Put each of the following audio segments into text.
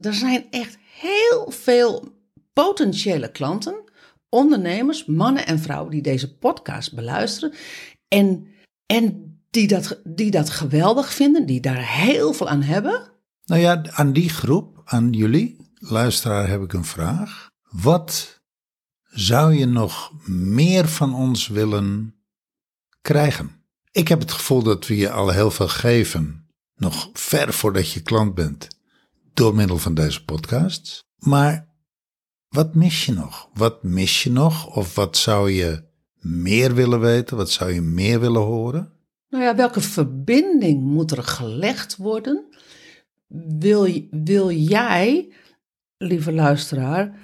er zijn echt heel veel potentiële klanten, ondernemers, mannen en vrouwen die deze podcast beluisteren. En, en die, dat, die dat geweldig vinden, die daar heel veel aan hebben. Nou ja, aan die groep, aan jullie, luisteraar, heb ik een vraag. Wat zou je nog meer van ons willen krijgen? Ik heb het gevoel dat we je al heel veel geven, nog ver voordat je klant bent, door middel van deze podcast. Maar wat mis je nog? Wat mis je nog? Of wat zou je meer willen weten? Wat zou je meer willen horen? Nou ja, welke verbinding moet er gelegd worden? Wil, wil jij, lieve luisteraar,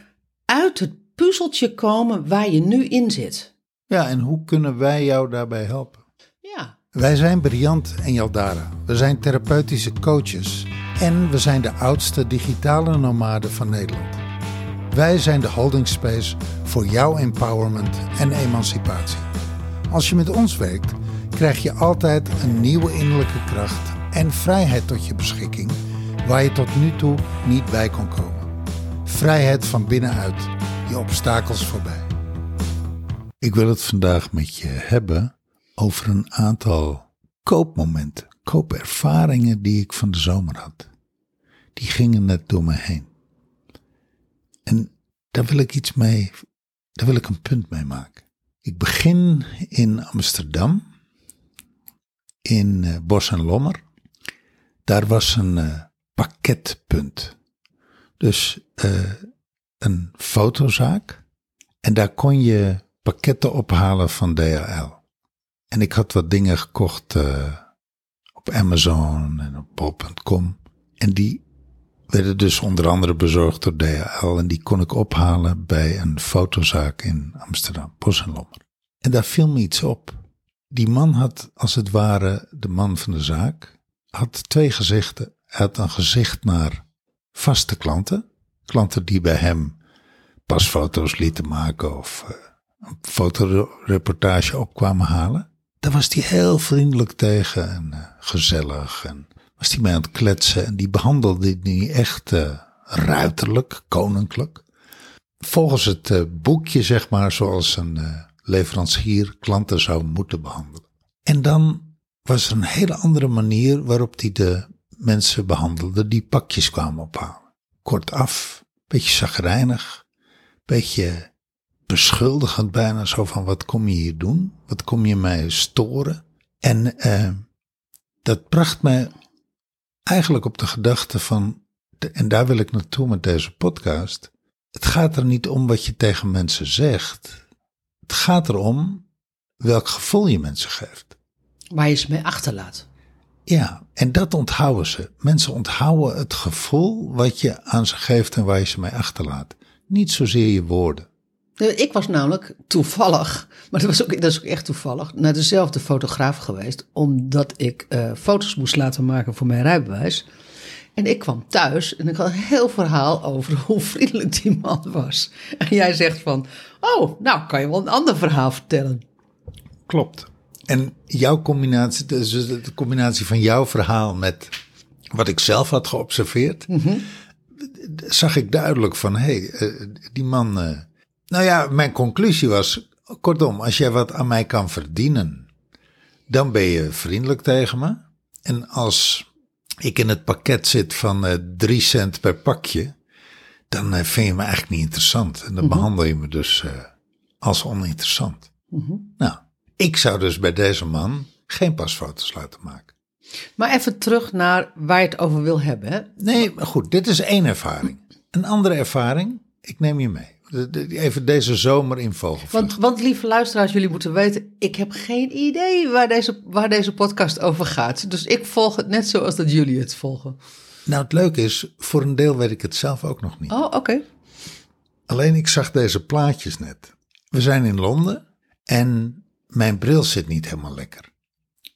uit het puzzeltje komen waar je nu in zit? Ja, en hoe kunnen wij jou daarbij helpen? Ja. Wij zijn Briant en Jaldara. We zijn therapeutische coaches. En we zijn de oudste digitale nomaden van Nederland. Wij zijn de holding space voor jouw empowerment en emancipatie. Als je met ons werkt, krijg je altijd een nieuwe innerlijke kracht en vrijheid tot je beschikking, waar je tot nu toe niet bij kon komen. Vrijheid van binnenuit, je obstakels voorbij. Ik wil het vandaag met je hebben over een aantal koopmomenten, koopervaringen die ik van de zomer had. Die gingen net door me heen. En daar wil ik iets mee, daar wil ik een punt mee maken. Ik begin in Amsterdam, in uh, Bos en Lommer. Daar was een uh, pakketpunt. Dus uh, een fotozaak. En daar kon je pakketten ophalen van DHL. En ik had wat dingen gekocht op Amazon en op bol.com. En die werden dus onder andere bezorgd door DHL. En die kon ik ophalen bij een fotozaak in Amsterdam, Bos en Lommer. En daar viel me iets op. Die man had, als het ware, de man van de zaak, had twee gezichten. Hij had een gezicht naar vaste klanten. Klanten die bij hem pasfoto's lieten maken of uh, een fotoreportage opkwamen halen. Daar was hij heel vriendelijk tegen en uh, gezellig. En was hij mee aan het kletsen. En die behandelde die echt uh, ruiterlijk, koninklijk. Volgens het uh, boekje, zeg maar, zoals een leverancier klanten zou moeten behandelen. En dan was er een hele andere manier waarop hij de mensen behandelde die pakjes kwamen ophalen. Kortaf, beetje zagrijnig, beetje beschuldigend bijna zo van wat kom je hier doen? Wat kom je mij storen? En uh, dat bracht mij eigenlijk op de gedachte van, en daar wil ik naartoe met deze podcast. Het gaat er niet om wat je tegen mensen zegt. Het gaat erom welk gevoel je mensen geeft. Waar je ze mee achterlaat. Ja, en dat onthouden ze. Mensen onthouden het gevoel wat je aan ze geeft en waar je ze mee achterlaat. Niet zozeer je woorden. Ik was namelijk toevallig, maar dat, was ook, dat is ook echt toevallig, naar dezelfde fotograaf geweest. Omdat ik uh, foto's moest laten maken voor mijn rijbewijs. En ik kwam thuis en ik had een heel verhaal over hoe vriendelijk die man was. En jij zegt van, oh, nou kan je wel een ander verhaal vertellen. Klopt. En jouw combinatie, dus de combinatie van jouw verhaal met wat ik zelf had geobserveerd, mm -hmm. zag ik duidelijk van, hé, hey, uh, die man... Nou ja, mijn conclusie was, kortom, als jij wat aan mij kan verdienen, dan ben je vriendelijk tegen me. En als ik in het pakket zit van uh, drie cent per pakje, dan uh, vind je me eigenlijk niet interessant. En dan mm -hmm. behandel je me dus uh, als oninteressant. Mm -hmm. Nou, ik zou dus bij deze man geen pasfoto's laten maken. Maar even terug naar waar je het over wil hebben. Hè? Nee, goed, dit is één ervaring. Een andere ervaring, ik neem je mee. Even deze zomer in Vogelvlucht. Want, want lieve luisteraars, jullie moeten weten, ik heb geen idee waar deze, waar deze podcast over gaat. Dus ik volg het net zoals dat jullie het volgen. Nou, het leuke is, voor een deel weet ik het zelf ook nog niet. Oh, oké. Okay. Alleen ik zag deze plaatjes net. We zijn in Londen en mijn bril zit niet helemaal lekker.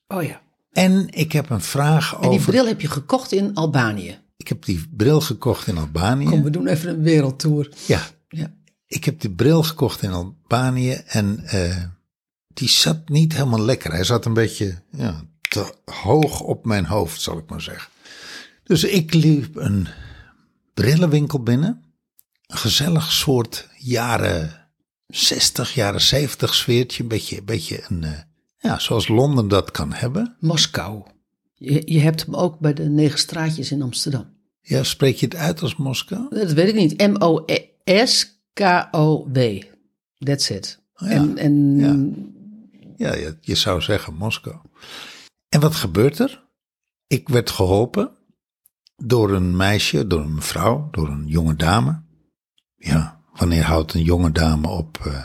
Oh ja. En ik heb een vraag over... En die bril heb je gekocht in Albanië? Ik heb die bril gekocht in Albanië. Kom, we doen even een wereldtour. Ja. ja. Ik heb die bril gekocht in Albanië en uh, die zat niet helemaal lekker. Hij zat een beetje ja, te hoog op mijn hoofd, zal ik maar zeggen. Dus ik liep een brillenwinkel binnen. Een gezellig soort jaren 60, jaren 70 sfeertje. Een beetje, beetje een, eh, ja, zoals Londen dat kan hebben. Moskou. Je, je hebt hem ook bij de negen straatjes in Amsterdam. Ja, spreek je het uit als Moskou? Dat weet ik niet. M-O-S-K-O-W. That's it. Oh ja. En, en Ja. Ja, je, zou zeggen Moskou. En wat gebeurt er? Ik werd geholpen door een meisje, door een mevrouw, door een jonge dame. Ja, wanneer houdt een jonge dame op eh,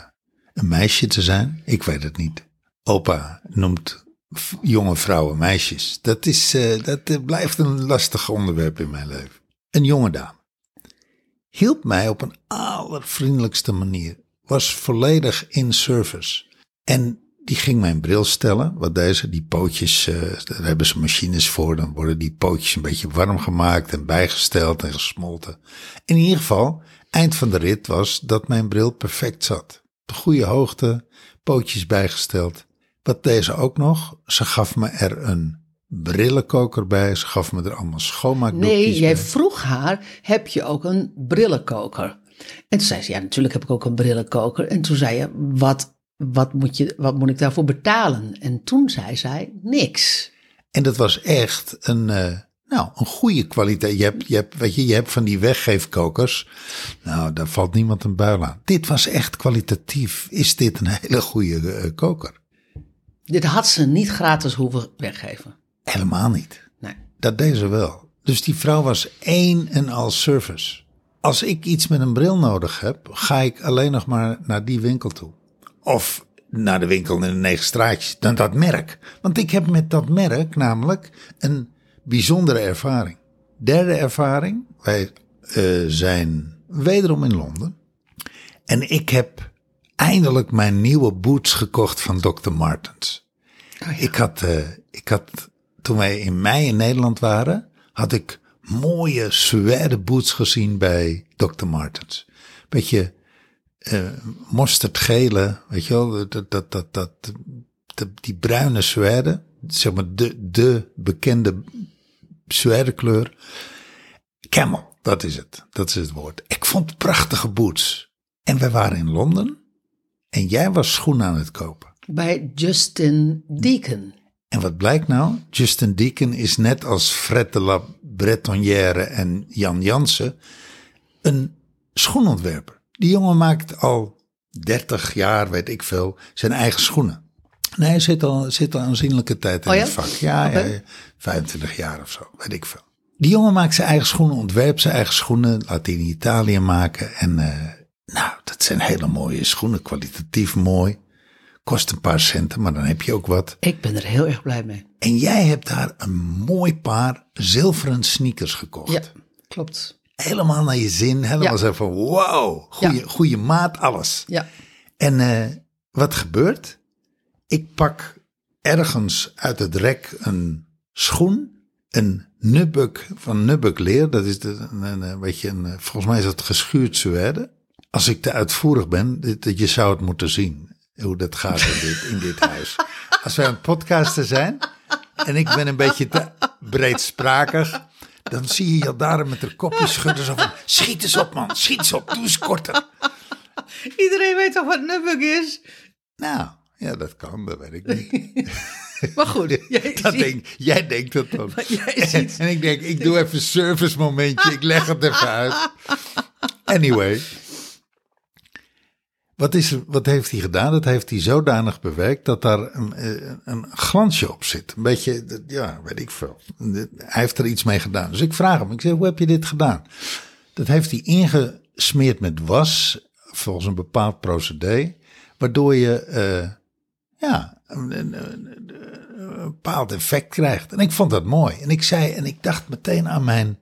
een meisje te zijn? Ik weet het niet. Opa noemt jonge vrouwen meisjes. Dat, is, eh, dat eh, blijft een lastig onderwerp in mijn leven. Een jonge dame. Hielp mij op een allervriendelijkste manier. Was volledig in service. En die ging mijn bril stellen. Wat deze, die pootjes, eh, daar hebben ze machines voor. Dan worden die pootjes een beetje warm gemaakt en bijgesteld en gesmolten. In ieder geval, eind van de rit was dat mijn bril perfect zat. De goede hoogte, pootjes bijgesteld. Wat deze ook nog, ze gaf me er een brillenkoker bij. Ze gaf me er allemaal schoonmaakdoekjes nee, jij bij. vroeg haar, heb je ook een brillenkoker? En toen zei ze, ja, natuurlijk heb ik ook een brillenkoker. En toen zei je, wat, wat, moet, je, wat moet ik daarvoor betalen? En toen zei zij, niks. En dat was echt een, eh, nou, een goede kwaliteit. Je hebt, je, hebt, weet je, je hebt van die weggeefkokers. Nou, daar valt niemand een buil aan. Dit was echt kwalitatief. Is dit een hele goede eh, koker? Dit had ze niet gratis hoeven weggeven. Helemaal niet. Nee. Dat deed ze wel. Dus die vrouw was één en al service. Als ik iets met een bril nodig heb, ga ik alleen nog maar naar die winkel toe. Of naar de winkel in de negen straatjes, dan dat merk. Want ik heb met dat merk namelijk een bijzondere ervaring. Derde ervaring, wij eh, zijn wederom in Londen. En ik heb eindelijk mijn nieuwe boots gekocht van Dr. Martens. Ik had, eh, ik had, toen wij in mei in Nederland waren, had ik mooie suède boots gezien bij Dr. Martens. Beetje eh mosterdgele, weet je wel, dat, dat, dat, dat, die bruine suède, zeg maar de, de bekende suède kleur. Camel, dat is het, dat is het woord. Ik vond prachtige boots. En we waren in Londen en jij was schoenen aan het kopen. Bij Justin Deacon. En wat blijkt nou? Justin Deacon is net als Fred de la Bretonnière en Jan Jansen een schoenontwerper. Die jongen maakt al 30 jaar, weet ik veel, zijn eigen schoenen. Nee, hij zit al, zit al aanzienlijke tijd in Oh ja? het vak. Ja, ja, 25 jaar of zo, weet ik veel. Die jongen maakt zijn eigen schoenen, ontwerpt zijn eigen schoenen, laat die in Italië maken. En eh, nou, dat zijn hele mooie schoenen, kwalitatief mooi. Kost een paar centen, maar dan heb je ook wat. Ik ben er heel erg blij mee. En jij hebt daar een mooi paar zilveren sneakers gekocht. Ja, klopt. Helemaal naar je zin. Helemaal Ja. zo van wow, goede, Ja. goede maat, alles. Ja, En eh, wat gebeurt? Ik pak ergens uit het rek een schoen. Een nubbuk van nubbuk leer. Dat is de, een, een, beetje een, eh, volgens mij is dat geschuurd suède. Als ik te uitvoerig ben, dit- je zou het moeten zien. Hoe dat gaat in dit, in dit huis. Als wij aan het podcasten zijn en ik ben een beetje te breedsprakig. Dan zie je je daar met haar kopje schudden. Zo van, schiet eens op man, schiet eens op, doe eens korter. iedereen weet toch wat nubbuk is? Nou, ja, dat kan, dat weet ik niet. Maar goed, jij Dat ziet- denk, jij denkt dat dan. jij ziet- En ik denk, ik doe even een service momentje, ik leg het even uit. Anyway. Wat, is, wat heeft hij gedaan? Dat heeft hij zodanig bewerkt dat daar een, eh, een glansje op zit. Een beetje, ja, weet ik veel. Hij heeft er iets mee gedaan. Dus ik vraag hem, ik zeg, hoe heb je dit gedaan? Dat heeft hij ingesmeerd met was, volgens een bepaald procedé. Waardoor je, eh, ja, een, een- een bepaald effect krijgt. En ik vond dat mooi. En ik zei, en ik dacht meteen aan mijn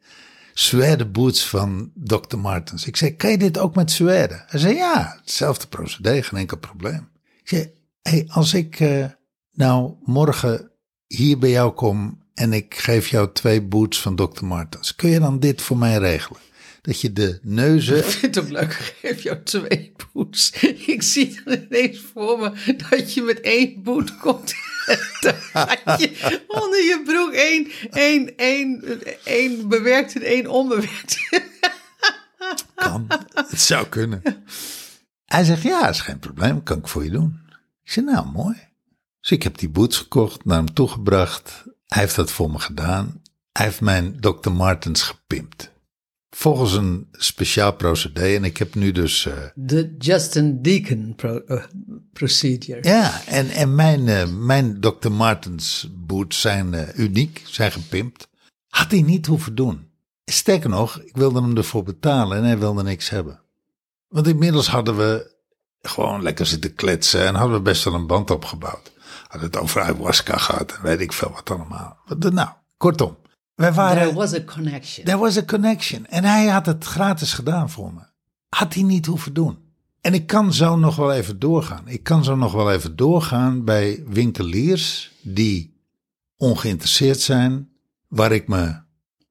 suède boots van Dr. Martens. Ik zei, kan je dit ook met suède? Hij zei, ja, hetzelfde procedé, geen enkel probleem. Ik zei, hey, als ik eh, nou morgen hier bij jou kom en ik geef jou twee boots van Dr. Martens, kun je dan dit voor mij regelen? Dat je de neuzen Ik vind het leuk, geef jou twee boets. Ik zie dan ineens voor me dat je met één boet komt. had je onder je broek één, één, één, één bewerkt en één onbewerkt. Kan. Het zou kunnen. Hij zegt, ja, is geen probleem. Kan ik voor je doen. Ik zeg, nou, mooi. Dus ik heb die boots gekocht, naar hem toegebracht. Hij heeft dat voor me gedaan. Hij heeft mijn Dr. Martens gepimpt. Volgens een speciaal procedé. En ik heb nu dus... eh, De Justin Deacon pro- eh, procedure. ja, en, en mijn, eh, mijn Dr. Martens boots zijn eh, uniek, zijn gepimpt. Had hij niet hoeven doen. Sterker nog, ik wilde hem ervoor betalen en hij wilde niks hebben. Want inmiddels hadden we gewoon lekker zitten kletsen en hadden we best wel een band opgebouwd. Hadden het over ayahuasca gehad en weet ik veel wat allemaal. Wat- Nou, kortom. Wij waren, There was a connection. There was a connection. En hij had het gratis gedaan voor me. Had hij niet hoeven doen. En ik kan zo nog wel even doorgaan. Ik kan zo nog wel even doorgaan bij winkeliers die ongeïnteresseerd zijn, waar ik me,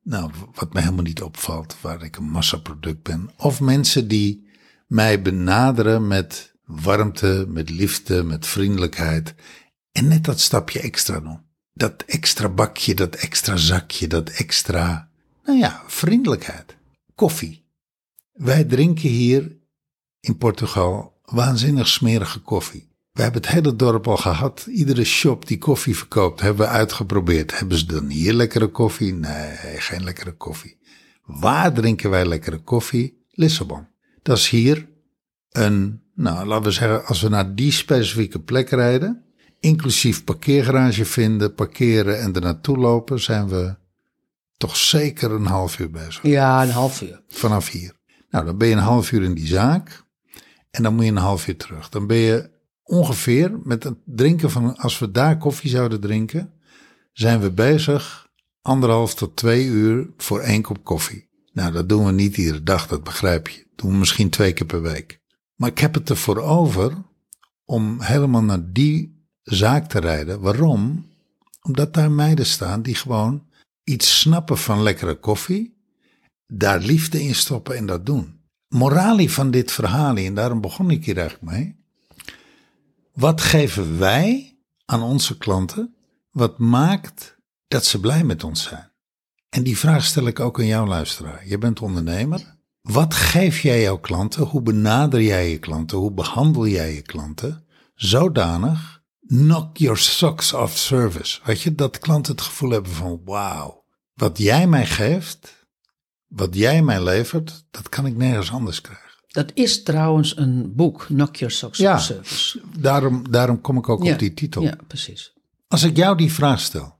nou, wat me helemaal niet opvalt, waar ik een massaproduct ben. Of mensen die mij benaderen met warmte, met liefde, met vriendelijkheid. En net dat stapje extra doen. Dat extra bakje, dat extra zakje, dat extra, nou ja, vriendelijkheid. Koffie. Wij drinken hier in Portugal waanzinnig smerige koffie. We hebben het hele dorp al gehad. Iedere shop die koffie verkoopt, hebben we uitgeprobeerd. Hebben ze dan hier lekkere koffie? Nee, geen lekkere koffie. Waar drinken wij lekkere koffie? Lissabon. Dat is hier een, nou laten we zeggen, als we naar die specifieke plek rijden, inclusief parkeergarage vinden, parkeren en er naartoe lopen, zijn we toch zeker een half uur bezig. Ja, een half uur. Vanaf hier. Nou, dan ben je een half uur in die zaak en dan moet je een half uur terug. Dan ben je ongeveer met het drinken van, als we daar koffie zouden drinken, zijn we bezig anderhalf tot twee uur voor één kop koffie. Nou, dat doen we niet iedere dag, dat begrijp je. Dat doen we misschien twee keer per week. Maar ik heb het ervoor over om helemaal naar die zaak te rijden. Waarom? Omdat daar meiden staan die gewoon iets snappen van lekkere koffie, daar liefde in stoppen en dat doen. Moralie van dit verhaal, en daarom begon ik hier eigenlijk mee. Wat geven wij aan onze klanten, wat maakt dat ze blij met ons zijn? En die vraag stel ik ook aan jou, luisteraar. Je bent ondernemer. Wat geef jij jouw klanten? Hoe benader jij je klanten? Hoe behandel jij je klanten? Zodanig, knock your socks off service. Weet je, dat klanten het gevoel hebben van, wauw, wat jij mij geeft, wat jij mij levert, dat kan ik nergens anders krijgen. Dat is trouwens een boek, Knock Your Socks Ja. Service. Daarom, daarom kom ik ook Ja, op die titel. Ja, precies. Als ik jou die vraag stel,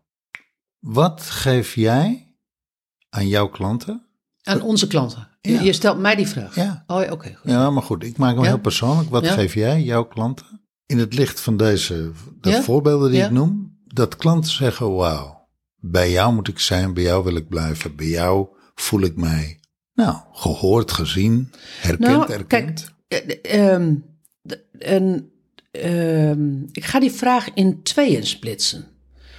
wat geef jij aan jouw klanten? Aan onze klanten. Je- Ja. Je stelt mij die vraag. Ja. Oh, oké. Ja, maar goed, ik maak hem Ja. heel persoonlijk. Wat geef jij jouw klanten? In het licht van deze de voorbeelden die ik noem, dat klanten zeggen, wauw, bij jou moet ik zijn, bij jou wil ik blijven, bij jou voel ik mij, nou, gehoord, gezien, herkend, Nou, erkend. kijk, eh, ehm, en, ehm, ik ga die vraag in tweeën splitsen.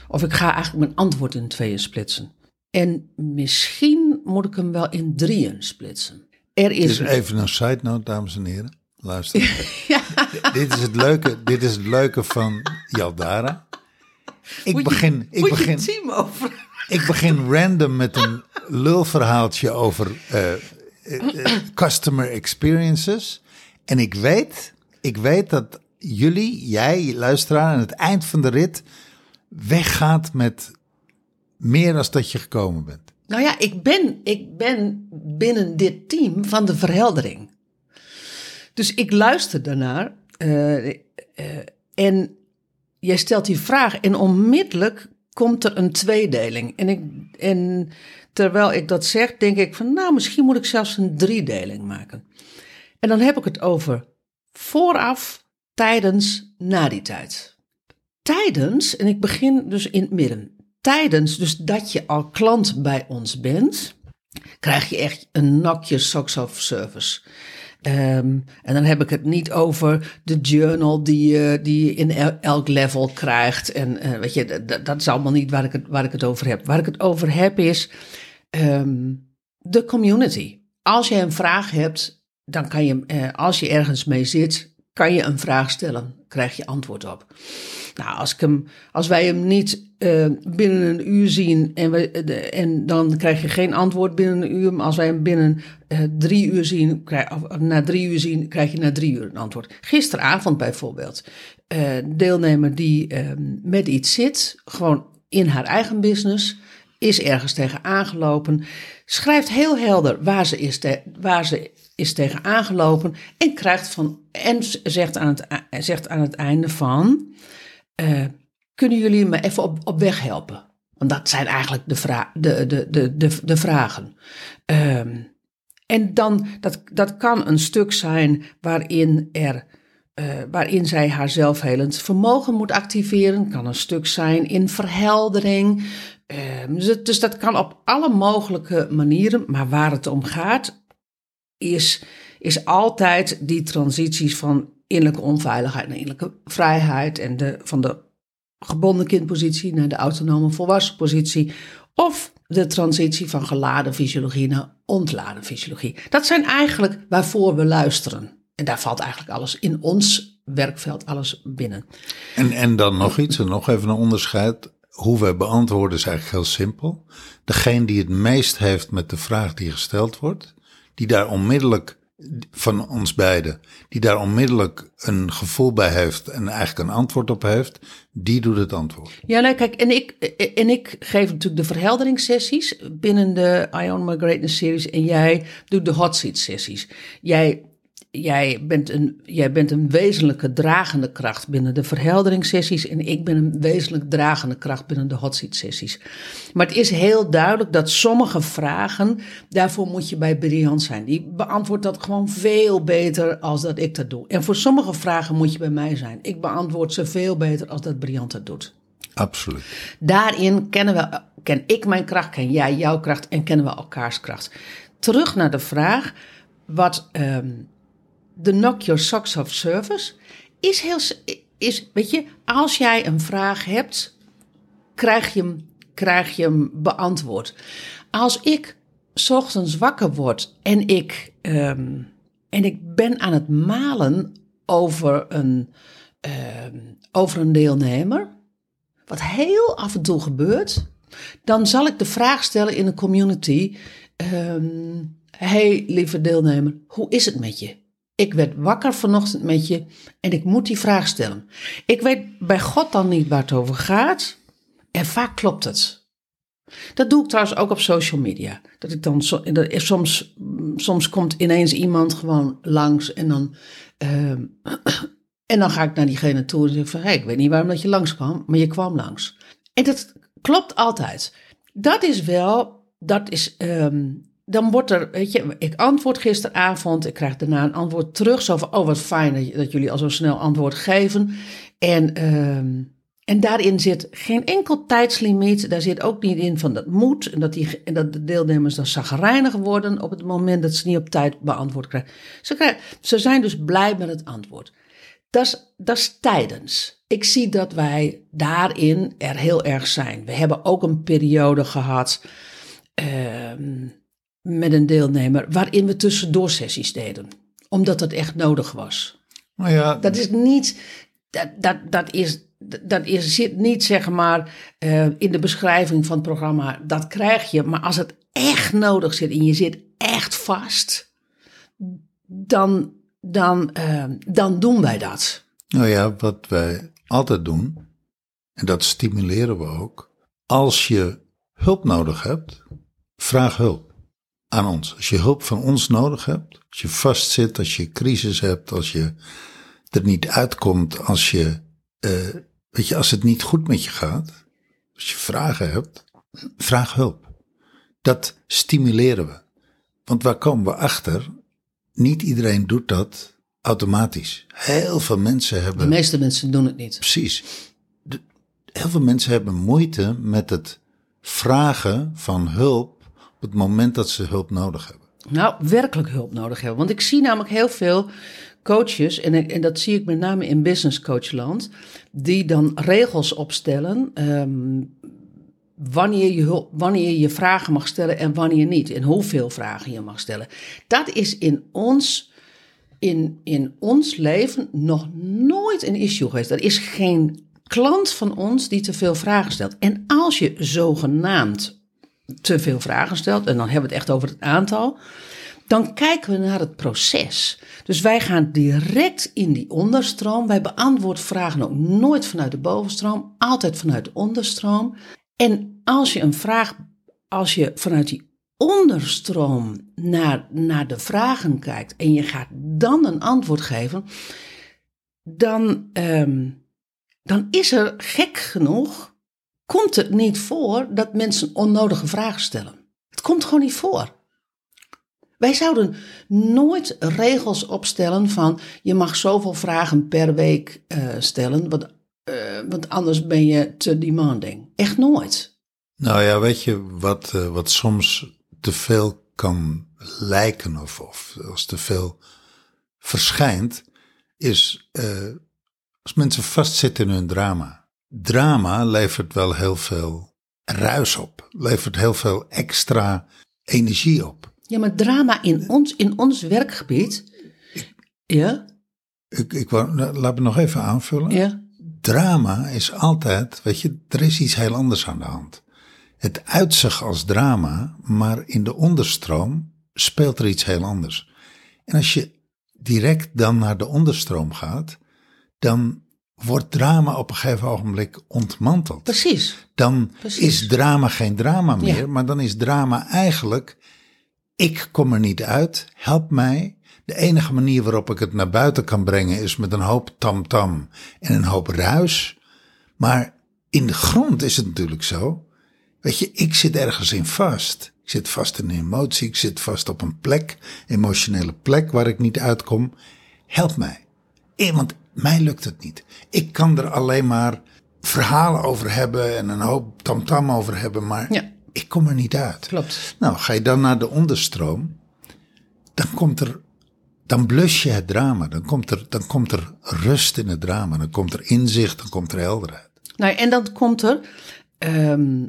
Of ik ga eigenlijk mijn antwoord in tweeën splitsen. En misschien moet ik hem wel in drieën splitsen. Er Dit is, is even een side note, dames en heren. Luister. Dit, is het leuke, dit is het leuke van Jaldara. Ik Moet je- begin, ik begin, team over. Ik begin random met een lulverhaaltje over eh, eh, customer experiences. En ik weet, ik weet dat jullie, jij, luisteraar, aan het eind van de rit weggaat met meer dan dat je gekomen bent. Nou ja, ik ben, ik ben binnen dit team van de verheldering. Dus ik luister daarnaar. eh, en jij stelt die vraag en onmiddellijk komt er een tweedeling. En, ik, en terwijl ik dat zeg, denk ik van nou, misschien moet ik zelfs een driedeling maken. En dan heb ik het over vooraf, tijdens, na die tijd. Tijdens, en ik begin dus in het midden. Tijdens, dus dat je al klant bij ons bent, krijg je echt een nakje socks off service. Ehm, en dan heb ik het niet over de journal die, je- die in el- elk level krijgt. En eh, weet je, dat is allemaal niet waar ik, het, waar ik het over heb. Waar ik het over heb is ehm, de community. Als je een vraag hebt, dan kan je, eh, als je ergens mee zit, kan je een vraag stellen, krijg je antwoord op. Nou, als, ik hem, als wij hem niet uh, binnen een uur zien en, we, en dan krijg je geen antwoord binnen een uur. Maar als wij hem binnen uh, drie uur zien, krijg, na drie uur zien, krijg je na drie uur een antwoord. Gisteravond bijvoorbeeld, deelnemer die met iets zit, gewoon in haar eigen business, is ergens tegen aangelopen, schrijft heel helder waar ze is, waar ze is tegen aangelopen en krijgt van en zegt aan het, zegt aan het einde van uh, kunnen jullie me even op, op weg helpen? Want dat zijn eigenlijk de, vra de, de, de, de, de vragen. Um, en dan, dat, dat kan een stuk zijn waarin er. Uh, waarin zij haar zelfhelend vermogen moet activeren. Kan een stuk zijn in verheldering. Uh, dus, dus, dat kan op alle mogelijke manieren. Maar waar het om gaat, is, is altijd die transities van innerlijke onveiligheid naar innerlijke vrijheid. En de, van de gebonden kindpositie naar de autonome volwassen positie. Of de transitie van geladen fysiologie naar ontladen fysiologie. Dat zijn eigenlijk waarvoor we luisteren. En daar valt eigenlijk alles in ons werkveld, alles binnen. En, en dan nog iets, en nog even een onderscheid. Hoe wij beantwoorden is eigenlijk heel simpel. Degene die het meest heeft met de vraag die gesteld wordt, die daar onmiddellijk van ons beiden, die daar onmiddellijk een gevoel bij heeft en eigenlijk een antwoord op heeft, die doet het antwoord. Ja, nee, kijk, en ik, en ik geef natuurlijk de verhelderingssessies binnen de Ion My Greatness series en jij doet de hot seat sessies. Jij jij bent, een, jij bent een wezenlijke dragende kracht binnen de verhelderingssessies en ik ben een wezenlijk dragende kracht binnen de hot seat sessies. Maar het is heel duidelijk dat sommige vragen, daarvoor moet je bij Brian zijn. Die beantwoordt dat gewoon veel beter als dat ik dat doe. En voor sommige vragen moet je bij mij zijn. Ik beantwoord ze veel beter als dat Brian dat doet. Absoluut. Daarin kennen we, ken ik mijn kracht, ken jij jouw kracht en kennen we elkaars kracht. Terug naar de vraag, wat... Um, de knock your socks off service is heel. Is, weet je, als jij een vraag hebt, krijg je hem, krijg je hem beantwoord. Als ik ochtends wakker word en ik, um, en ik ben aan het malen over een, um, over een deelnemer, wat heel af en toe gebeurt, dan zal ik de vraag stellen in de community: um, Hey, lieve deelnemer, hoe is het met je? Ik werd wakker vanochtend met je en ik moet die vraag stellen. Ik weet bij God dan niet waar het over gaat en vaak klopt het. Dat doe ik trouwens ook op social media. Dat ik dan soms, soms komt ineens iemand gewoon langs en dan, uh, en dan ga ik naar diegene toe en zeg van, ik weet niet waarom dat je langs kwam, maar je kwam langs. En dat klopt altijd. Dat is wel, dat is um, dan wordt er, weet je, ik antwoord gisteravond, ik krijg daarna een antwoord terug. Zo van, oh wat fijn dat, jullie al zo snel antwoord geven. En, uh, en daarin zit geen enkel tijdslimiet. Daar zit ook niet in van dat moet. En dat, die, dat de deelnemers dan zagrijnig worden op het moment dat ze niet op tijd beantwoord krijgen. Ze, krijgen, ze zijn dus blij met het antwoord. Dat is tijdens. Ik zie dat wij daarin er heel erg zijn. We hebben ook een periode gehad. Uh, met een deelnemer waarin we tussendoor sessies deden. Omdat dat echt nodig was. Maar ja, dat is niet, dat, dat, dat is, dat is, zit niet zeg maar uh, in de beschrijving van het programma. Dat krijg je. Maar als het echt nodig zit en je zit echt vast, dan, dan, uh, dan doen wij dat. Nou ja, wat wij altijd doen, en dat stimuleren we ook. Als je hulp nodig hebt, vraag hulp aan ons. Als je hulp van ons nodig hebt, als je vastzit, als je crisis hebt, als je er niet uitkomt, als je, uh, weet je, als het niet goed met je gaat, als je vragen hebt, vraag hulp. Dat stimuleren we. Want waar komen we achter? Niet iedereen doet dat automatisch. Heel veel mensen hebben. De meeste mensen doen het niet. Precies. De, heel veel mensen hebben moeite met het vragen van hulp het moment dat ze hulp nodig hebben? Nou, werkelijk hulp nodig hebben. Want ik zie namelijk heel veel coaches, en, en dat zie ik met name in business coachland, die dan regels opstellen. Ehm, wanneer je, hulp, wanneer je vragen mag stellen en wanneer niet. En hoeveel vragen je mag stellen. Dat is in ons in, in ons leven nog nooit een issue geweest. Er is geen klant van ons die te veel vragen stelt. En als je zogenaamd te veel vragen stelt, en dan hebben we het echt over het aantal, dan kijken we naar het proces. Dus wij gaan direct in die onderstroom. Wij beantwoorden vragen ook nooit vanuit de bovenstroom, altijd vanuit de onderstroom. En als je een vraag, als je vanuit die onderstroom naar, naar de vragen kijkt en je gaat dan een antwoord geven, dan, ehm, dan is er gek genoeg, komt het niet voor dat mensen onnodige vragen stellen. Het komt gewoon niet voor. Wij zouden nooit regels opstellen van je mag zoveel vragen per week uh, stellen, want, uh, want anders ben je te demanding. Echt nooit. Nou ja, weet je wat, uh, wat soms te veel kan lijken of, of als te veel verschijnt, is als mensen vastzitten in hun drama. Drama levert wel heel veel ruis op, levert heel veel extra energie op. Ja, maar drama in ons, in ons werkgebied. Ja? Ik, ik wou, nou, laat me nog even aanvullen. Ja. Drama is altijd, weet je, er is iets heel anders aan de hand. Het uitzicht als drama, maar in de onderstroom speelt er iets heel anders. En als je direct dan naar de onderstroom gaat, dan wordt drama op een gegeven ogenblik ontmanteld. Precies. Dan Precies. is drama geen drama meer, Ja. maar dan is drama eigenlijk ik kom er niet uit, help mij. De enige manier waarop ik het naar buiten kan brengen is met een hoop tamtam en een hoop ruis. Maar in de grond is het natuurlijk zo. Weet je, ik zit ergens in vast. Ik zit vast in een emotie, ik zit vast op een plek, emotionele plek waar ik niet uitkom. Help mij. Eh, Want mij lukt het niet. Ik kan er alleen maar verhalen over hebben en een hoop tamtam over hebben, maar Ja. ik kom er niet uit. Klopt. Nou, ga je dan naar de onderstroom, dan komt er, dan blus je het drama. Dan komt er, dan komt er rust in het drama. Dan komt er inzicht, dan komt er helderheid. Nou, en dan komt er, ehm,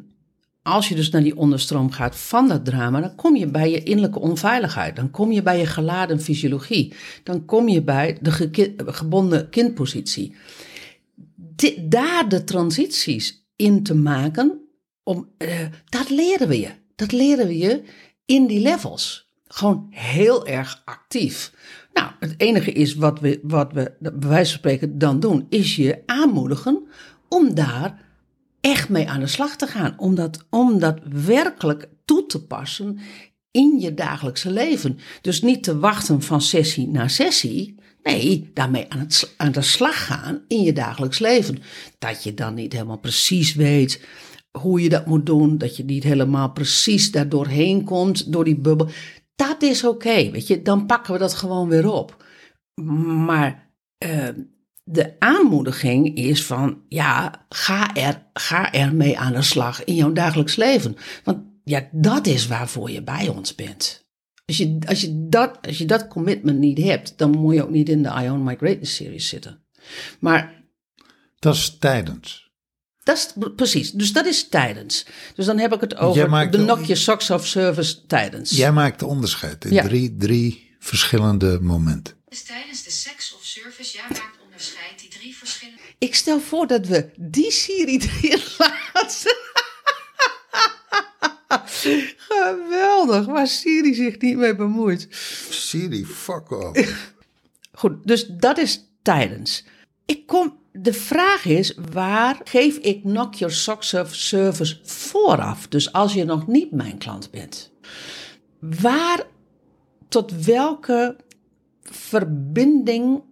als je dus naar die onderstroom gaat van dat drama, dan kom je bij je innerlijke onveiligheid. Dan kom je bij je geladen fysiologie. Dan kom je bij de gebonden kindpositie. Daar de transities in te maken, om, eh, dat leren we je. Dat leren we je in die levels. Gewoon heel erg actief. Nou, het enige is wat we, wat we bij wijze van spreken dan doen, is je aanmoedigen om daar echt mee aan de slag te gaan. Om dat, om dat werkelijk toe te passen in je dagelijkse leven. Dus niet te wachten van sessie naar sessie. Nee, daarmee aan, het, aan de slag gaan in je dagelijks leven. Dat je dan niet helemaal precies weet hoe je dat moet doen. Dat je niet helemaal precies daar doorheen komt, door die bubbel. Dat is oké, weet je. Dan pakken we dat gewoon weer op. Maar eh, de aanmoediging is van, ja, ga er, ga er mee aan de slag in jouw dagelijks leven. Want ja, dat is waarvoor je bij ons bent. Als je, als je, dat, als je dat commitment niet hebt, dan moet je ook niet in de I Own My Greatness series zitten. Maar Dat is tijdens. dat is precies, dus dat is tijdens. Dus dan heb ik het over maakt de knock your socks off service tijdens. Jij maakt de onderscheid in Ja. drie, drie verschillende momenten. Dus tijdens de seks of service, jij maakt onderscheid die drie verschillende. Ik stel voor dat we die Siri erin laten. Geweldig, waar Siri zich niet mee bemoeit. Siri, fuck off. Goed, dus dat is tijdens. Ik kom, de vraag is, waar geef ik knock your socks off service vooraf? Dus als je nog niet mijn klant bent. Waar, tot welke verbinding,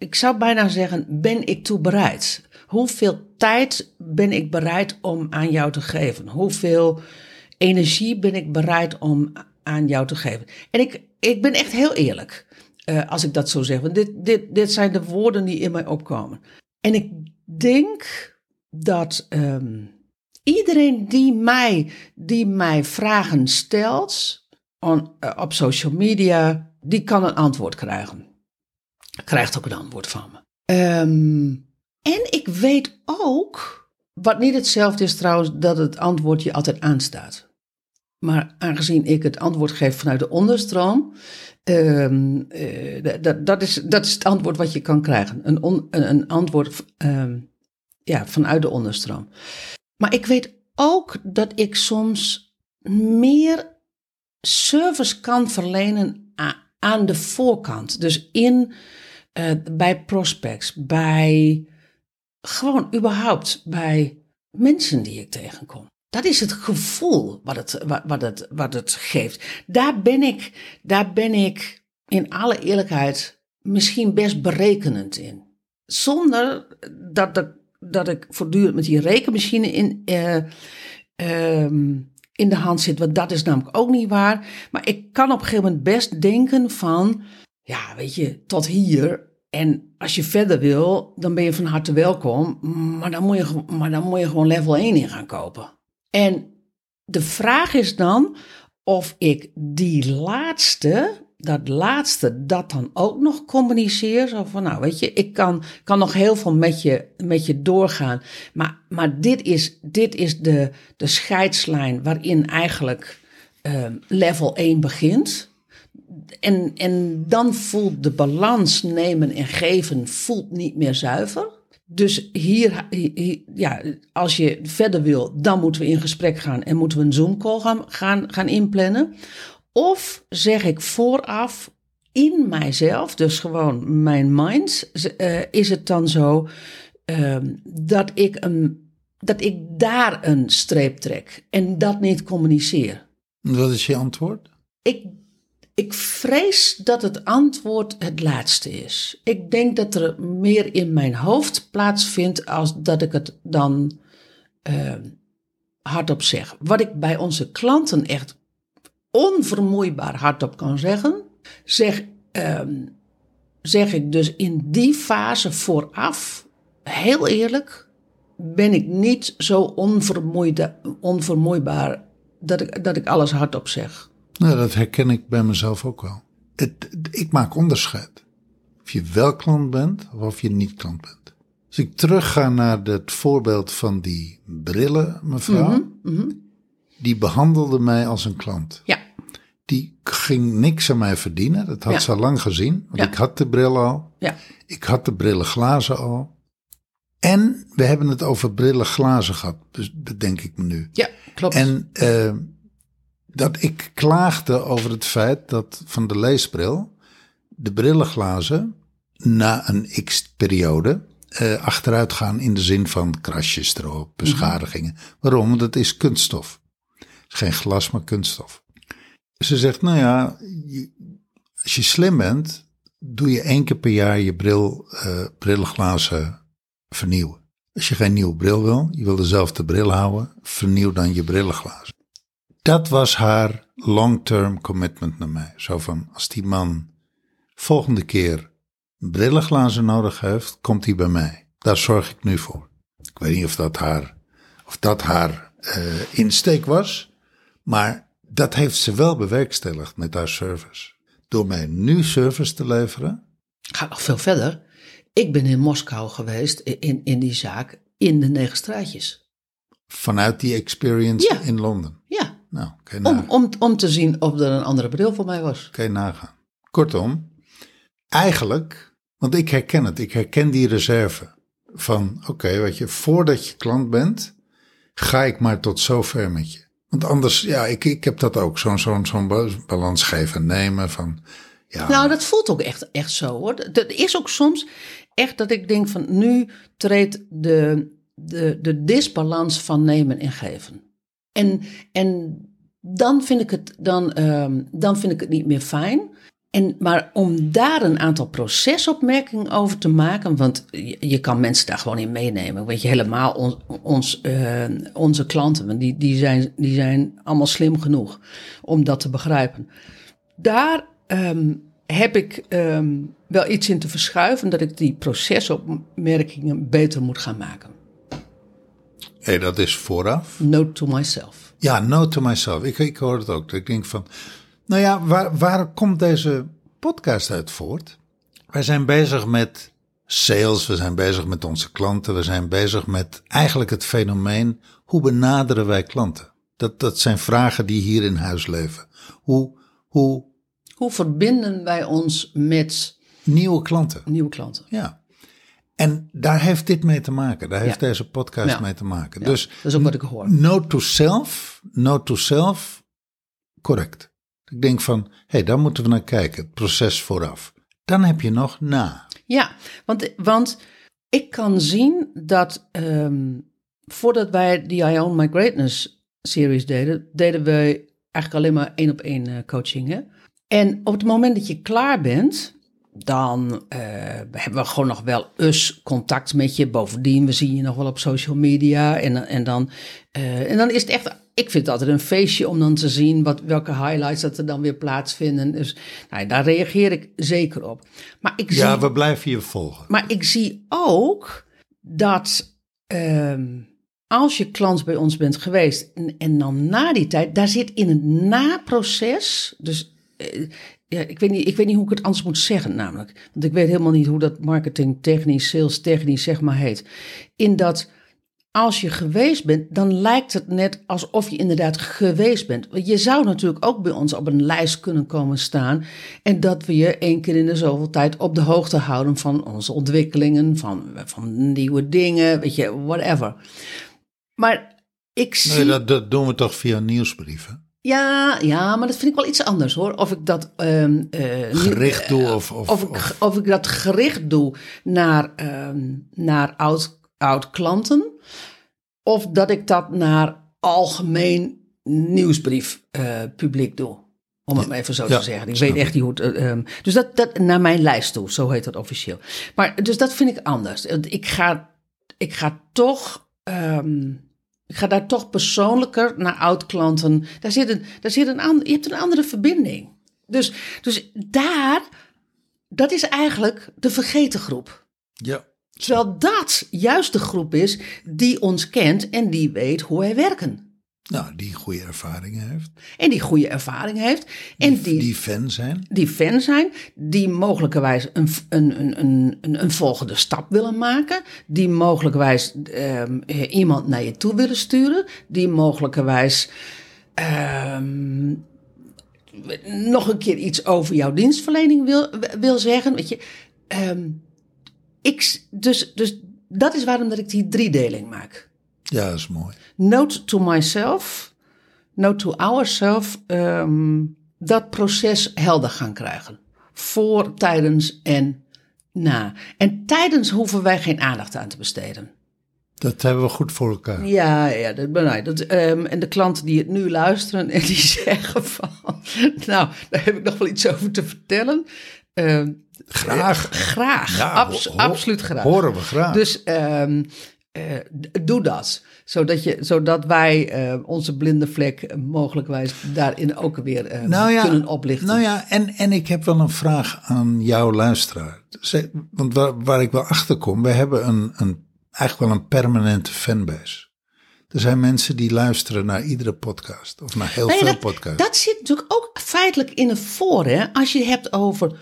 ik zou bijna zeggen, ben ik toe bereid? Hoeveel tijd ben ik bereid om aan jou te geven? Hoeveel energie ben ik bereid om aan jou te geven? En ik, ik ben echt heel eerlijk eh, als ik dat zo zeg. Want dit, dit, dit zijn de woorden die in mij opkomen. En ik denk dat ehm, iedereen die mij, die mij vragen stelt eh, op social media, die kan een antwoord krijgen. Krijgt ook een antwoord van me. Ehm, en ik weet ook, wat niet hetzelfde is trouwens, dat het antwoord je altijd aanstaat. Maar aangezien ik het antwoord geef vanuit de onderstroom Ehm, eh, dat- is, dat is het antwoord wat je kan krijgen. Een, een, antwoord ehm, ja, vanuit de onderstroom. Maar ik weet ook dat ik soms meer service kan verlenen aan de voorkant. Dus in, eh, bij prospects, bij gewoon überhaupt bij mensen die ik tegenkom. Dat is het gevoel wat het, wat, wat het, wat het geeft. Daar ben, ik, daar ben ik in alle eerlijkheid misschien best berekenend in. Zonder dat, dat, dat ik voortdurend met die rekenmachine in, eh, ehm, in de hand zit. Want dat is namelijk ook niet waar. Maar ik kan op een gegeven moment best denken van... Ja, weet je, tot hier. En als je verder wil, dan ben je van harte welkom. Maar dan moet je, maar dan moet je gewoon level 1 in gaan kopen. En de vraag is dan of ik die laatste, dat laatste, dat dan ook nog communiceer. Zo van, nou weet je, ik kan, kan nog heel veel met je, met je doorgaan. Maar, maar dit is, dit is de, de scheidslijn waarin eigenlijk ehm, level 1 begint. En, en dan voelt de balans nemen en geven voelt niet meer zuiver. Dus hier, hier- ja, als je verder wil, dan moeten we in gesprek gaan en moeten we een Zoom-call gaan, gaan, gaan inplannen. Of zeg ik vooraf in mijzelf, dus gewoon mijn mind, eh, is het dan zo ehm, dat, ik een, dat ik daar een streep trek en dat niet communiceer. Wat is je antwoord? Ik, ik vrees dat het antwoord het laatste is. Ik denk dat er meer in mijn hoofd plaatsvindt als dat ik het dan eh, hardop zeg. Wat ik bij onze klanten echt onvermoeibaar hardop kan zeggen, zeg, ehm, zeg ik dus in die fase vooraf, heel eerlijk, ben ik niet zo onvermoeibaar dat ik, dat ik alles hardop zeg. Nou, dat herken ik bij mezelf ook wel. Het, ik maak onderscheid. Of je wel klant bent of of je niet klant bent. Als ik terugga naar het voorbeeld van die brillen, mevrouw. Die behandelde mij als een klant. Ja, Die ging niks aan mij verdienen. Dat had Ja. ze al lang gezien. Want Ja. ik had de bril al. ja, Ik had de brillenglazen al. En we hebben het over brillenglazen gehad, dus bedenk ik me nu. ja, klopt. En eh, dat ik klaagde over het feit dat van de leesbril de brillenglazen na een x-periode eh, achteruit gaan in de zin van krasjes erop, beschadigingen. Waarom? Want het is kunststof. Het is geen glas, maar kunststof. Ze zegt, nou ja, als je slim bent, doe je één keer per jaar je bril, eh, brillenglazen vernieuwen. Als je geen nieuwe bril wil, je wil dezelfde bril houden, vernieuw dan je brillenglazen. Dat was haar long-term commitment naar mij. Zo van, als die man volgende keer brillenglazen nodig heeft, komt hij bij mij. Daar zorg ik nu voor. Ik weet niet of dat haar, of dat haar eh, insteek was, maar dat heeft ze wel bewerkstelligd met haar service. Door mij nu service te leveren, Ga nog veel verder. Ik ben in Moskou geweest, in, in die zaak, in de negen straatjes. vanuit die experience Ja. in Londen. Ja, Nou, kan om, om, om te zien of er een andere bril voor mij was. kan je nagaan. Kortom, eigenlijk, want ik herken het, ik herken die reserve van, oké, weet je, voordat je klant bent, ga ik maar tot zover met je. Want anders, ja, ik, ik heb dat ook, zo'n zo'n zo'n ba- balans geven en nemen van, ja, Nou, dat voelt ook echt, echt zo hoor. Dat is ook soms echt dat ik denk van nu treedt de, de, de disbalans van nemen en geven. En, en dan, vind ik het, dan, ehm, dan vind ik het niet meer fijn. En, maar om daar een aantal procesopmerkingen over te maken, want je, kan mensen daar gewoon in meenemen. Weet je, helemaal ons, ons, eh, onze klanten, want die, die, zijn, die zijn allemaal slim genoeg om dat te begrijpen. Daar ehm, heb ik ehm, wel iets in te verschuiven, dat ik die procesopmerkingen beter moet gaan maken. Hé, dat is vooraf. Note to myself. Ja, note to myself. Ik, ik hoor het ook. Ik denk van, nou ja, waar, waar komt deze podcast uit voort? Wij zijn bezig met sales, we zijn bezig met onze klanten, we zijn bezig met eigenlijk het fenomeen, hoe benaderen wij klanten? Dat, dat zijn vragen die hier in huis leven. Hoe, hoe, Hoe verbinden wij ons met Nieuwe klanten. nieuwe klanten? Ja. En daar heeft dit mee te maken. Daar heeft Ja. deze podcast Ja. mee te maken. Ja, Dus dat is ook wat ik hoor. note to self, note to self, correct. Ik denk van, hé, hey, daar moeten we naar kijken. Het proces vooraf. Dan heb je nog na. Ja, want, want ik kan zien dat ehm, voordat wij die I Own My Greatness series deden, deden we eigenlijk alleen maar één op één eh, coaching. Hè? En op het moment dat je klaar bent, dan eh, hebben we gewoon nog wel us contact met je. Bovendien, we zien je nog wel op social media. En, en, dan, eh, en dan is het echt, ik vind het altijd een feestje om dan te zien wat, welke highlights dat er dan weer plaatsvinden. Dus nou, daar reageer ik zeker op. Maar ik Ja, zie we blijven je volgen. maar ik zie ook dat ehm, als je klant bij ons bent geweest en, en dan na die tijd, daar zit in het naproces, dus eh, ja, ik, weet niet, ik weet niet hoe ik het anders moet zeggen namelijk, want ik weet helemaal niet hoe dat marketing technisch, sales technisch zeg maar heet. In dat als je geweest bent, dan lijkt het net alsof je inderdaad geweest bent. Want je zou natuurlijk ook bij ons op een lijst kunnen komen staan. En dat we je één keer in de zoveel tijd op de hoogte houden van onze ontwikkelingen, van, van nieuwe dingen, weet je, whatever. Maar ik zie. Nee, dat, dat doen we toch via nieuwsbrieven? Ja, ja, maar dat vind ik wel iets anders hoor. Of ik dat ehm, eh, Gericht doe of... of, of ik, of- of ik dat gericht doe naar, ehm, naar oud, oud klanten. Of dat ik dat naar algemeen nieuwsbrief eh, publiek doe. Om het maar even zo Ja, te zeggen. Ik snap weet echt niet hoe het. eh, ehm, dus dat, dat naar mijn lijst toe, zo heet dat officieel. Maar dus dat vind ik anders. Ik ga, ik ga toch. Ik ga daar toch persoonlijker naar oud-klanten. Daar zit een, daar zit een ander, je hebt een andere verbinding. Dus, dus daar, dat is eigenlijk de vergeten groep. ja. Terwijl dat juist de groep is die ons kent en die weet hoe wij werken. Nou, die goede ervaringen heeft. En die goede ervaring heeft. En die, Die die, fan zijn. fan zijn. Die mogelijkerwijs een, een, een, een, een, een volgende stap willen maken. Die mogelijkerwijs eh, iemand naar je toe willen sturen. Die mogelijkerwijs ehm, nog een keer iets over jouw dienstverlening wil, wil zeggen. Weet je, Ehm, ik, dus, dus dat is waarom dat ik die driedeling maak. Ja, dat is mooi. Note to myself, note to ourselves, ehm, dat proces helder gaan krijgen. Voor, tijdens en na. En tijdens hoeven wij geen aandacht aan te besteden. Dat hebben we goed voor elkaar. Ja, ja dat, nee, dat, ehm, en de klanten die het nu luisteren en die zeggen van, nou, daar heb ik nog wel iets over te vertellen. Ehm, Graag. graag, Ja, ho- absoluut graag. Horen we graag. Dus eh, doe dat. Zodat, je, zodat wij eh, onze blinde vlek mogelijkwijs daarin ook weer eh, nou ja, kunnen oplichten. Nou ja, en, en ik heb wel een vraag aan jouw luisteraar. Want waar, waar ik wel achter kom, we hebben een, een, eigenlijk wel een permanente fanbase. Er zijn mensen die luisteren naar iedere podcast. Of naar heel Nee, veel dat, podcasts. dat zit natuurlijk ook feitelijk in het voor. Hè? Als je het hebt over.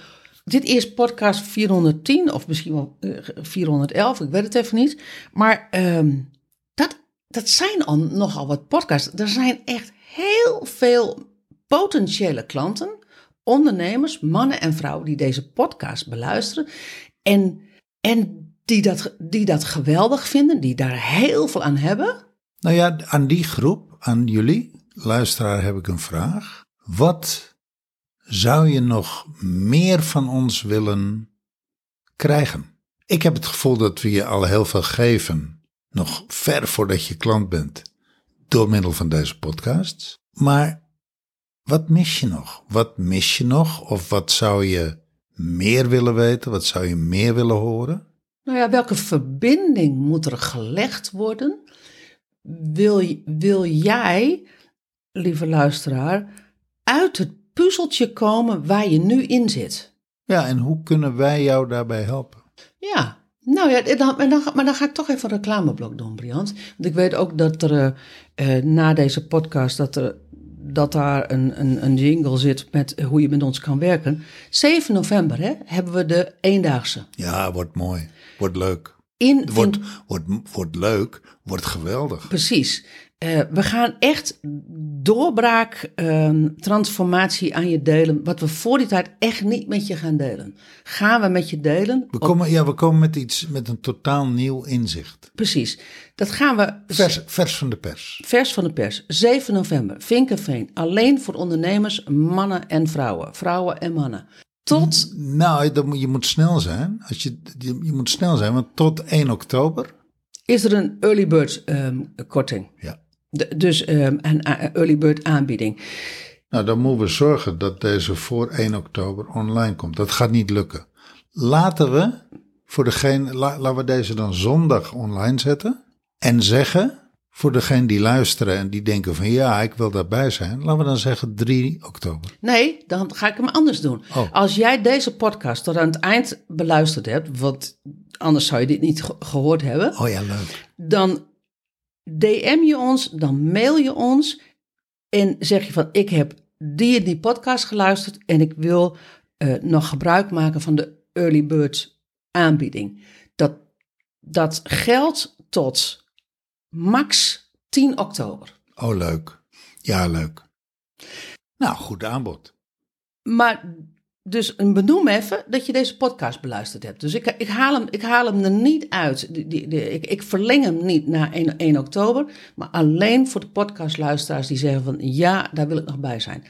Dit is podcast 410 of misschien wel eh, 411, ik weet het even niet. Maar ehm, dat, dat zijn al nogal wat podcasts. Er zijn echt heel veel potentiële klanten, ondernemers, mannen en vrouwen die deze podcast beluisteren. En, en die, dat, die dat geweldig vinden, die daar heel veel aan hebben. Nou ja, aan die groep, aan jullie, luisteraar, heb ik een vraag. Wat zou je nog meer van ons willen krijgen? Ik heb het gevoel dat we je al heel veel geven, nog ver voordat je klant bent, door middel van deze podcasts. Maar wat mis je nog? Wat mis je nog? Of wat zou je meer willen weten? Wat zou je meer willen horen? Nou ja, welke verbinding moet er gelegd worden? Wil, wil jij, lieve luisteraar, uit het puzzeltje komen waar je nu in zit? Ja, en hoe kunnen wij jou daarbij helpen? Ja, nou ja, dan, maar, dan, maar dan ga ik toch even een reclameblok doen, Briant. Want ik weet ook dat er eh, na deze podcast dat, er, dat daar een, een, een jingle zit met hoe je met ons kan werken. 7 november hè, hebben we de eendaagse. Ja, wordt mooi. Wordt leuk. In, Wordt, wordt, wordt leuk. Wordt geweldig. Precies. Eh, we gaan echt doorbraak, ehm, transformatie aan je delen. Wat we voor die tijd echt niet met je gaan delen. Gaan we met je delen? We komen, ja, we komen met iets, met een totaal nieuw inzicht. Precies. Dat gaan we Vers, vers van de pers. vers van de pers. 7 november, Vinkenveen. Alleen voor ondernemers, mannen en vrouwen. Vrouwen en mannen. Tot, Nou, dat moet- je moet snel zijn. Als je, je, je moet snel zijn, want tot 1 oktober. is er een early bird ehm, korting. Ja. De- dus ehm, een a- early bird aanbieding. Nou, dan moeten we zorgen dat deze voor 1 oktober online komt. Dat gaat niet lukken. Laten we voor degene, la- laten we deze dan zondag online zetten. En zeggen, voor degene die luisteren en die denken van ja, ik wil daarbij zijn. Laten we dan zeggen 3 oktober. Nee, dan ga ik hem anders doen. Oh. Als jij deze podcast tot aan het eind beluisterd hebt, want anders zou je dit niet ge- gehoord hebben, Oh ja, leuk. dan DM je ons, dan mail je ons en zeg je van ik heb die en die podcast geluisterd en ik wil eh, nog gebruik maken van de early bird aanbieding. Dat, dat geldt tot max 10 oktober. Oh, leuk. Ja, leuk. Nou, goed aanbod. Maar dus benoem even dat je deze podcast beluisterd hebt. Dus ik, ik, haal, hem, ik haal hem er niet uit. Ik, ik verleng hem niet 1, 1 oktober. Maar alleen voor de podcastluisteraars die zeggen van ja, daar wil ik nog bij zijn.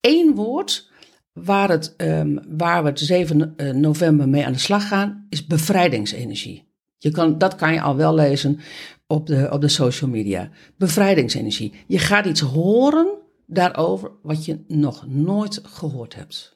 Eén woord waar, het, ehm, waar we het 7 eh, november mee aan de slag gaan, is bevrijdingsenergie. Je kan, dat kan je al wel lezen op de, op de social media. Bevrijdingsenergie. Je gaat iets horen daarover wat je nog nooit gehoord hebt.